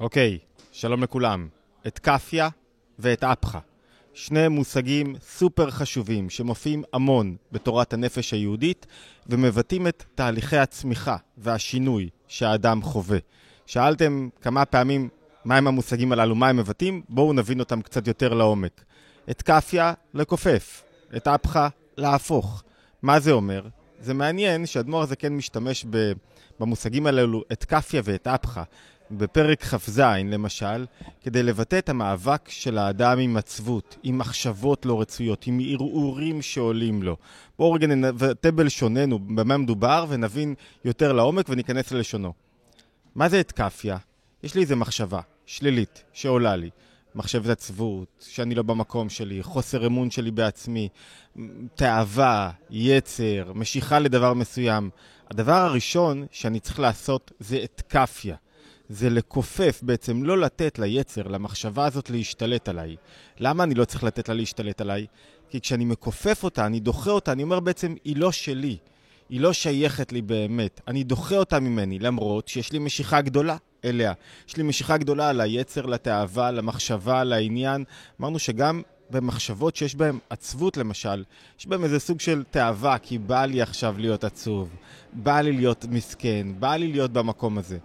אוקיי, שלום לכולם. את קפיה ואת אפחה. שני מושגים סופר חשובים שמופיעים המון בתורת הנפש היהודית ומבטאים את תהליכי הצמיחה והשינוי שהאדם חווה. שאלתם כמה פעמים מהם המושגים הללו, מה הם מבטאים? בואו נבין אותם קצת יותר לעומק. את קפיה, לכופף. את אפחה, להפוך. מה זה אומר? זה מעניין שהאדמו"ר הזה כן משתמש במושגים הללו, את קפיה ואת אפחה, בפרק כ"ז, למשל, כדי לבטא את המאבק של האדם עם עצבות, עם מחשבות לא רצויות, עם ערעורים שעולים לו. בואו רגע נבטא בלשוננו במה מדובר ונבין יותר לעומק וניכנס ללשונו. מה זה את קפיה? יש לי איזו מחשבה שלילית שעולה לי. מחשבת עצבות, שאני לא במקום שלי, חוסר אמון שלי בעצמי, תאווה, יצר, משיכה לדבר מסוים. הדבר הראשון שאני צריך לעשות זה את קפיה. זה לכופף, בעצם לא לתת ליצר, למחשבה הזאת להשתלט עליי. למה אני לא צריך לתת לה להשתלט עליי? כי כשאני מכופף אותה, אני דוחה אותה, אני אומר בעצם, היא לא שלי. היא לא שייכת לי באמת. אני דוחה אותה ממני, למרות שיש לי משיכה גדולה אליה. יש לי משיכה גדולה ליצר, לתאווה, למחשבה, לעניין. אמרנו שגם במחשבות שיש בהן עצבות למשל, יש בהן איזה סוג של תאווה, כי בא לי עכשיו להיות עצוב, בא לי להיות מסכן, בא לי להיות במקום הזה.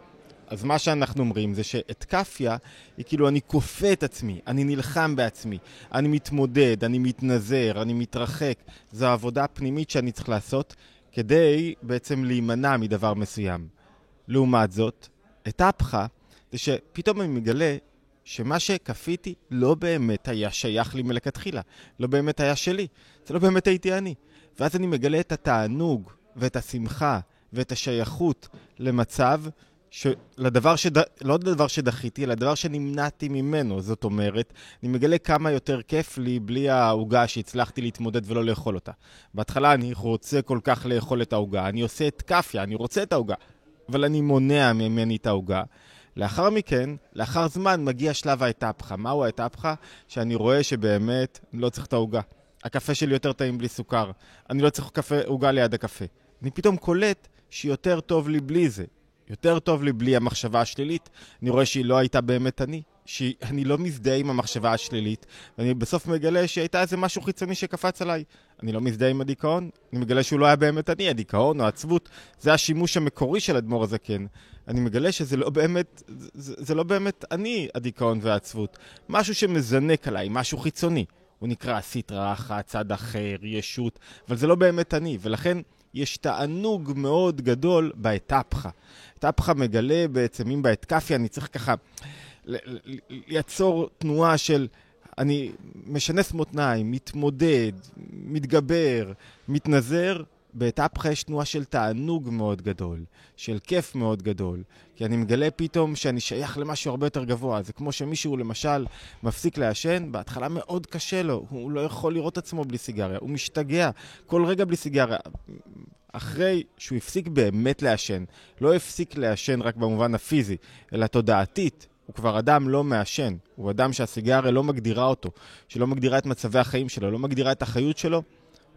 אז מה שאנחנו אומרים זה שאת כאפיה היא כאילו אני כופה את עצמי, אני נלחם בעצמי, אני מתמודד, אני מתנזר, אני מתרחק. זו עבודה פנימית שאני צריך לעשות כדי בעצם להימנע מדבר מסוים. לעומת זאת, את אפחה זה שפתאום אני מגלה שמה שכפיתי לא באמת היה שייך לי מלכתחילה, לא באמת היה שלי, זה לא באמת הייתי אני. ואז אני מגלה את התענוג ואת השמחה ואת השייכות למצב לדבר שד... לא לדבר שדחיתי, אלא לדבר שנמנעתי ממנו. זאת אומרת, אני מגלה כמה יותר כיף לי בלי העוגה שהצלחתי להתמודד ולא לאכול אותה. בהתחלה אני רוצה כל כך לאכול את העוגה, אני עושה את כאפיה, אני רוצה את העוגה, אבל אני מונע ממני את העוגה. לאחר מכן, לאחר זמן, מגיע שלב האתפחה. מהו האתפחה? שאני רואה שבאמת לא צריך את העוגה. הקפה שלי יותר טעים בלי סוכר. אני לא צריך עוגה ליד הקפה. אני פתאום קולט שיותר טוב לי בלי זה. יותר טוב לי בלי המחשבה השלילית. אני רואה שהיא לא הייתה באמת אני, שאני לא מזדהה עם המחשבה השלילית, ואני בסוף מגלה שהייתה איזה משהו חיצוני שקפץ עליי. אני לא מזדהה עם הדיכאון, אני מגלה שהוא לא היה באמת אני, הדיכאון או העצבות, זה השימוש המקורי של אדמו"ר הזקן. אני מגלה שזה לא באמת, זה, זה לא באמת אני, הדיכאון והעצבות. משהו שמזנק עליי, משהו חיצוני. הוא נקרא סטרא אחת, צד אחר, ישות, אבל זה לא באמת אני, ולכן... יש תענוג מאוד גדול באתפחה. אתפחה מגלה בעצם, אם באתקפיה אני צריך ככה ליצור תנועה של אני משנס מותניים, מתמודד, מתגבר, מתנזר, באתפחה יש תנועה של תענוג מאוד גדול, של כיף מאוד גדול, כי אני מגלה פתאום שאני שייך למשהו הרבה יותר גבוה. זה כמו שמישהו למשל מפסיק לעשן, בהתחלה מאוד קשה לו, הוא לא יכול לראות עצמו בלי סיגריה, הוא משתגע כל רגע בלי סיגריה. אחרי שהוא הפסיק באמת לעשן, לא הפסיק לעשן רק במובן הפיזי, אלא תודעתית, הוא כבר אדם לא מעשן, הוא אדם שהסיגריה לא מגדירה אותו, שלא מגדירה את מצבי החיים שלו, לא מגדירה את החיות שלו,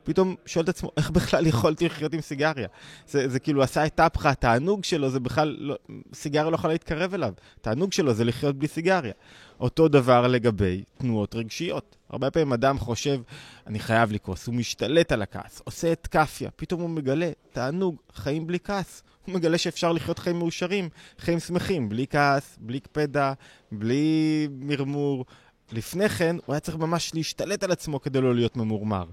פתאום שואל את עצמו, איך בכלל יכולתי לחיות עם סיגריה? זה, זה כאילו עשה את אפחה, התענוג שלו זה בכלל, לא, סיגריה לא יכולה להתקרב אליו. התענוג שלו זה לחיות בלי סיגריה. אותו דבר לגבי תנועות רגשיות. הרבה פעמים אדם חושב, אני חייב לכעוס, הוא משתלט על הכעס, עושה את כאפיה, פתאום הוא מגלה, תענוג, חיים בלי כעס. הוא מגלה שאפשר לחיות חיים מאושרים, חיים שמחים, בלי כעס, בלי קפדה, בלי מרמור. לפני כן, הוא היה צריך ממש להשתלט על עצמו כדי לא להיות ממורמר.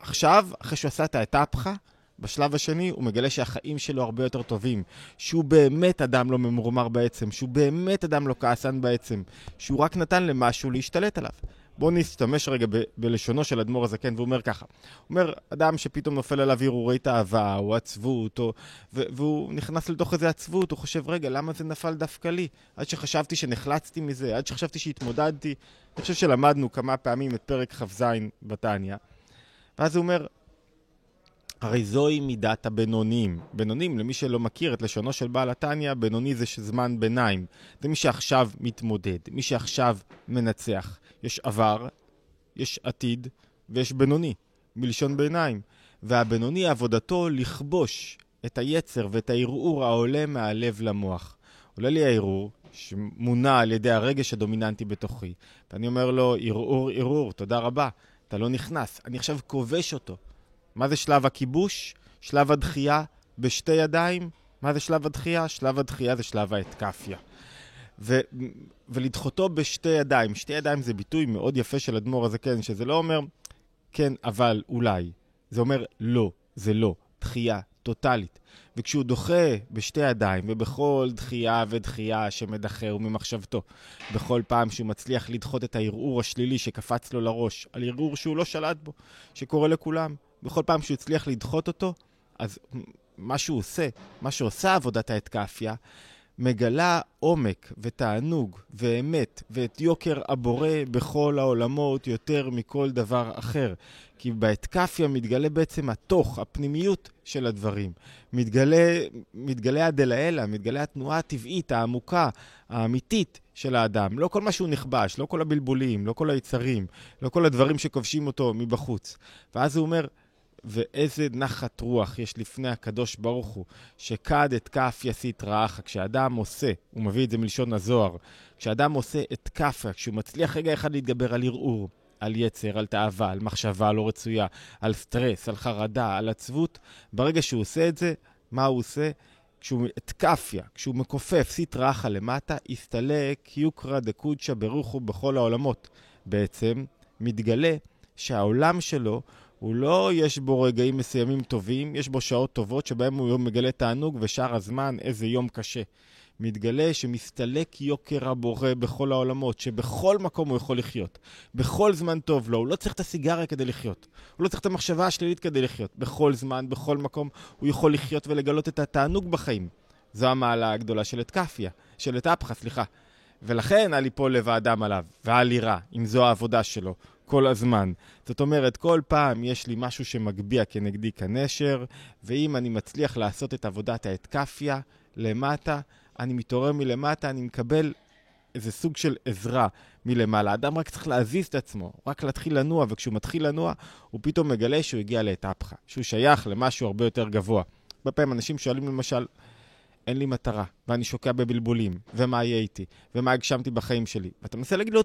עכשיו, אחרי שהוא עשה את האתפחה, בשלב השני הוא מגלה שהחיים שלו הרבה יותר טובים, שהוא באמת אדם לא ממורמר בעצם, שהוא באמת אדם לא כעסן בעצם, שהוא רק נתן למשהו להשתלט עליו. בואו נשתמש רגע ב- בלשונו של אדמו"ר הזקן, והוא אומר ככה. הוא אומר, אדם שפתאום נופל עליו הרהורי תאווה, או עצבות, או... ו- והוא נכנס לתוך איזה עצבות, הוא חושב, רגע, למה זה נפל דווקא לי? עד שחשבתי שנחלצתי מזה, עד שחשבתי שהתמודדתי. אני חושב שלמדנו כמה פעמים את פרק כ"ז בתניא. ואז הוא אומר, הרי זוהי מידת הבינונים. בינונים, למי שלא מכיר את לשונו של בעל התניא, בינוני זה זמן ביניים. זה מי שעכשיו מתמודד, מי שעכשיו מנצח. יש עבר, יש עתיד ויש בינוני, מלשון ביניים. והבינוני עבודתו לכבוש את היצר ואת הערעור העולה מהלב למוח. עולה לי הערעור, שמונע על ידי הרגש הדומיננטי בתוכי. ואני אומר לו, ערעור, ערעור, תודה רבה, אתה לא נכנס. אני עכשיו כובש אותו. מה זה שלב הכיבוש? שלב הדחייה בשתי ידיים? מה זה שלב הדחייה? שלב הדחייה זה שלב האתקפיה. ו- ולדחותו בשתי ידיים. שתי ידיים זה ביטוי מאוד יפה של אדמו"ר הזה, כן, שזה לא אומר כן, אבל, אולי. זה אומר לא, זה לא. דחייה טוטאלית. וכשהוא דוחה בשתי ידיים, ובכל דחייה ודחייה שמדחה הוא ממחשבתו, בכל פעם שהוא מצליח לדחות את הערעור השלילי שקפץ לו לראש, על ערעור שהוא לא שלט בו, שקורה לכולם, בכל פעם שהוא הצליח לדחות אותו, אז מה שהוא עושה, מה שעושה עבודת האתקפיה, מגלה עומק ותענוג ואמת ואת יוקר הבורא בכל העולמות יותר מכל דבר אחר. כי באתקפיה מתגלה בעצם התוך, הפנימיות של הדברים. מתגלה, מתגלה הדלאלה, מתגלה התנועה הטבעית, העמוקה, האמיתית של האדם. לא כל מה שהוא נכבש, לא כל הבלבולים, לא כל היצרים, לא כל הדברים שכובשים אותו מבחוץ. ואז הוא אומר, ואיזה נחת רוח יש לפני הקדוש ברוך הוא, שכד את כף יסית רעך. כשאדם עושה, הוא מביא את זה מלשון הזוהר, כשאדם עושה את כף, כשהוא מצליח רגע אחד להתגבר על ערעור, על יצר, על תאווה, על מחשבה לא רצויה, על סטרס, על חרדה, על עצבות, ברגע שהוא עושה את זה, מה הוא עושה? כשהוא אתקפיה, כשהוא מכופף סטרא אחא למטה, הסתלק יוקרא דקודשא ברוחו בכל העולמות. בעצם מתגלה שהעולם שלו הוא לא, יש בו רגעים מסוימים טובים, יש בו שעות טובות שבהם הוא מגלה תענוג, ושאר הזמן איזה יום קשה. מתגלה שמסתלק יוקר הבורא בכל העולמות, שבכל מקום הוא יכול לחיות. בכל זמן טוב לו, הוא לא צריך את הסיגריה כדי לחיות. הוא לא צריך את המחשבה השלילית כדי לחיות. בכל זמן, בכל מקום, הוא יכול לחיות ולגלות את התענוג בחיים. זו המעלה הגדולה של אתקפיה, של אתאפחה, סליחה. ולכן אל יפול לב האדם עליו, ואל יירא, אם זו העבודה שלו. כל הזמן. זאת אומרת, כל פעם יש לי משהו שמגביה כנגדי כנשר, ואם אני מצליח לעשות את עבודת האתקפיה למטה, אני מתעורר מלמטה, אני מקבל איזה סוג של עזרה מלמעלה. האדם רק צריך להזיז את עצמו, רק להתחיל לנוע, וכשהוא מתחיל לנוע, הוא פתאום מגלה שהוא הגיע לאתפחה, שהוא שייך למשהו הרבה יותר גבוה. הרבה פעמים אנשים שואלים למשל, אין לי מטרה, ואני שוקע בבלבולים, ומה יהיה איתי, ומה הגשמתי בחיים שלי. ואתה מנסה להגיד לו,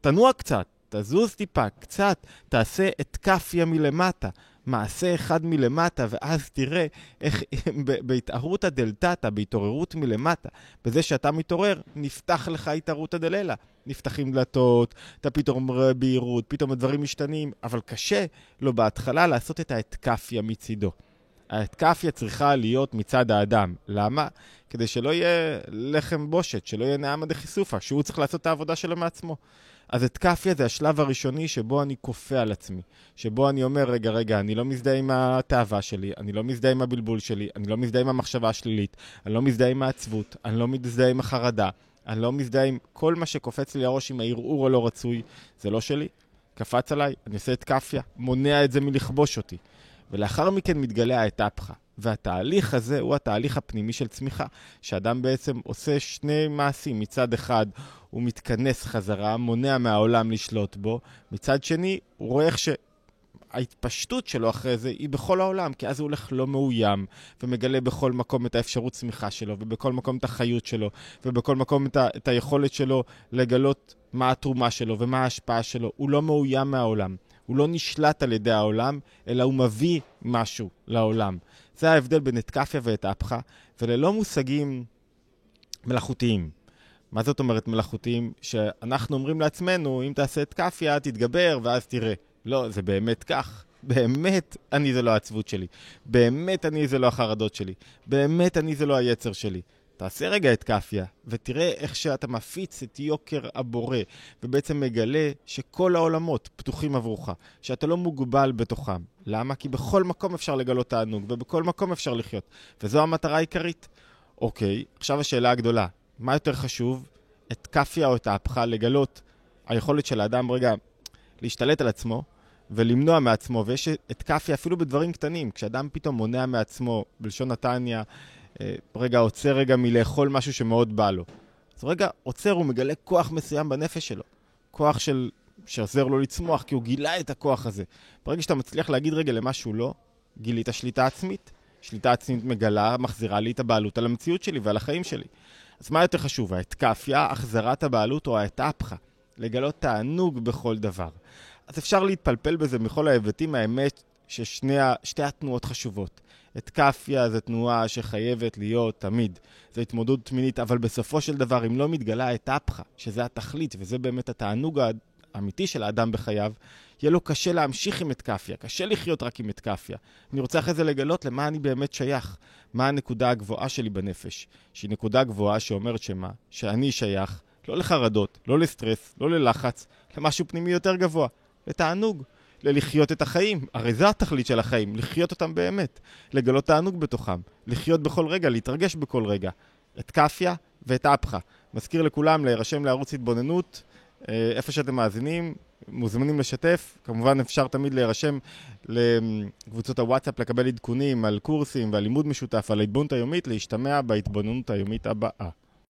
תנוע קצת, תזוז טיפה, קצת, תעשה את כפיה מלמטה, מעשה אחד מלמטה, ואז תראה איך בהתערותא דלתתא, בהתעוררות מלמטה, בזה שאתה מתעורר, נפתח לך התערותא דלילה. נפתחים דלתות, אתה פתאום רואה בהירות, פתאום הדברים משתנים, אבל קשה לו בהתחלה לעשות את האתקפיה מצידו. האתקפיה צריכה להיות מצד האדם. למה? כדי שלא יהיה לחם בושת, שלא יהיה נעמה דחיסופה, שהוא צריך לעשות את העבודה שלו מעצמו. אז אתקפיה זה השלב הראשוני שבו אני כופה על עצמי. שבו אני אומר, רגע, רגע, אני לא מזדהה עם התאווה שלי, אני לא מזדהה עם הבלבול שלי, אני לא מזדהה עם המחשבה השלילית, אני לא מזדהה עם העצבות, אני לא מזדהה עם החרדה, אני לא מזדהה עם כל מה שקופץ לי לראש עם הערעור הלא רצוי, זה לא שלי. קפץ עליי, אני עושה אתקפיה, מונע את זה מלכבוש אותי. ולאחר מכן מתגלה האתפחה. והתהליך הזה הוא התהליך הפנימי של צמיחה, שאדם בעצם עושה שני מעשים. מצד אחד, הוא מתכנס חזרה, מונע מהעולם לשלוט בו. מצד שני, הוא רואה איך שההתפשטות שלו אחרי זה היא בכל העולם, כי אז הוא הולך לא מאוים, ומגלה בכל מקום את האפשרות צמיחה שלו, ובכל מקום את החיות שלו, ובכל מקום את, ה- את היכולת שלו לגלות מה התרומה שלו ומה ההשפעה שלו. הוא לא מאוים מהעולם. הוא לא נשלט על ידי העולם, אלא הוא מביא משהו לעולם. זה ההבדל בין אתקפיה ואתאפחה, וללא מושגים מלאכותיים. מה זאת אומרת מלאכותיים? שאנחנו אומרים לעצמנו, אם תעשה אתקפיה, תתגבר, ואז תראה. לא, זה באמת כך. באמת אני זה לא העצבות שלי. באמת אני זה לא החרדות שלי. באמת אני זה לא היצר שלי. תעשה רגע את כאפיה, ותראה איך שאתה מפיץ את יוקר הבורא, ובעצם מגלה שכל העולמות פתוחים עבורך, שאתה לא מוגבל בתוכם. למה? כי בכל מקום אפשר לגלות תענוג, ובכל מקום אפשר לחיות. וזו המטרה העיקרית. אוקיי, עכשיו השאלה הגדולה, מה יותר חשוב, את כאפיה או את ההפכה לגלות היכולת של האדם רגע להשתלט על עצמו ולמנוע מעצמו, ויש את כאפיה אפילו בדברים קטנים, כשאדם פתאום מונע מעצמו, בלשון נתניה, רגע עוצר רגע מלאכול משהו שמאוד בא לו. אז רגע עוצר, הוא מגלה כוח מסוים בנפש שלו. כוח של... שעוזר לו לצמוח, כי הוא גילה את הכוח הזה. ברגע שאתה מצליח להגיד רגע למשהו לא, גילית שליטה עצמית. שליטה עצמית מגלה, מחזירה לי את הבעלות על המציאות שלי ועל החיים שלי. אז מה יותר חשוב, האתקפיה, החזרת הבעלות או האתאפחה? לגלות תענוג בכל דבר. אז אפשר להתפלפל בזה מכל ההיבטים, האמת ששתי התנועות חשובות. אתקפיה זה תנועה שחייבת להיות תמיד. זו התמודדות מינית, אבל בסופו של דבר, אם לא מתגלה אתאפחה, שזה התכלית וזה באמת התענוג האמיתי של האדם בחייו, יהיה לו קשה להמשיך עם אתקפיה, קשה לחיות רק עם אתקפיה. אני רוצה אחרי זה לגלות למה אני באמת שייך, מה הנקודה הגבוהה שלי בנפש, שהיא נקודה גבוהה שאומרת שמה? שאני שייך לא לחרדות, לא לסטרס, לא ללחץ, למשהו פנימי יותר גבוה, לתענוג, ללחיות את החיים. הרי זה התכלית של החיים, לחיות אותם באמת, לגלות תענוג בתוכם, לחיות בכל רגע, להתרגש בכל רגע. את קפיה ואת אפחה. מזכיר לכולם להירשם לערוץ התבוננות, אה, איפה שאתם מאזינים, מוזמנים לשתף. כמובן אפשר תמיד להירשם לקבוצות הוואטסאפ, לקבל עדכונים על קורסים ועל לימוד משותף, על ההתבוננות היומית, להשתמע בהתבוננות היומית הבאה.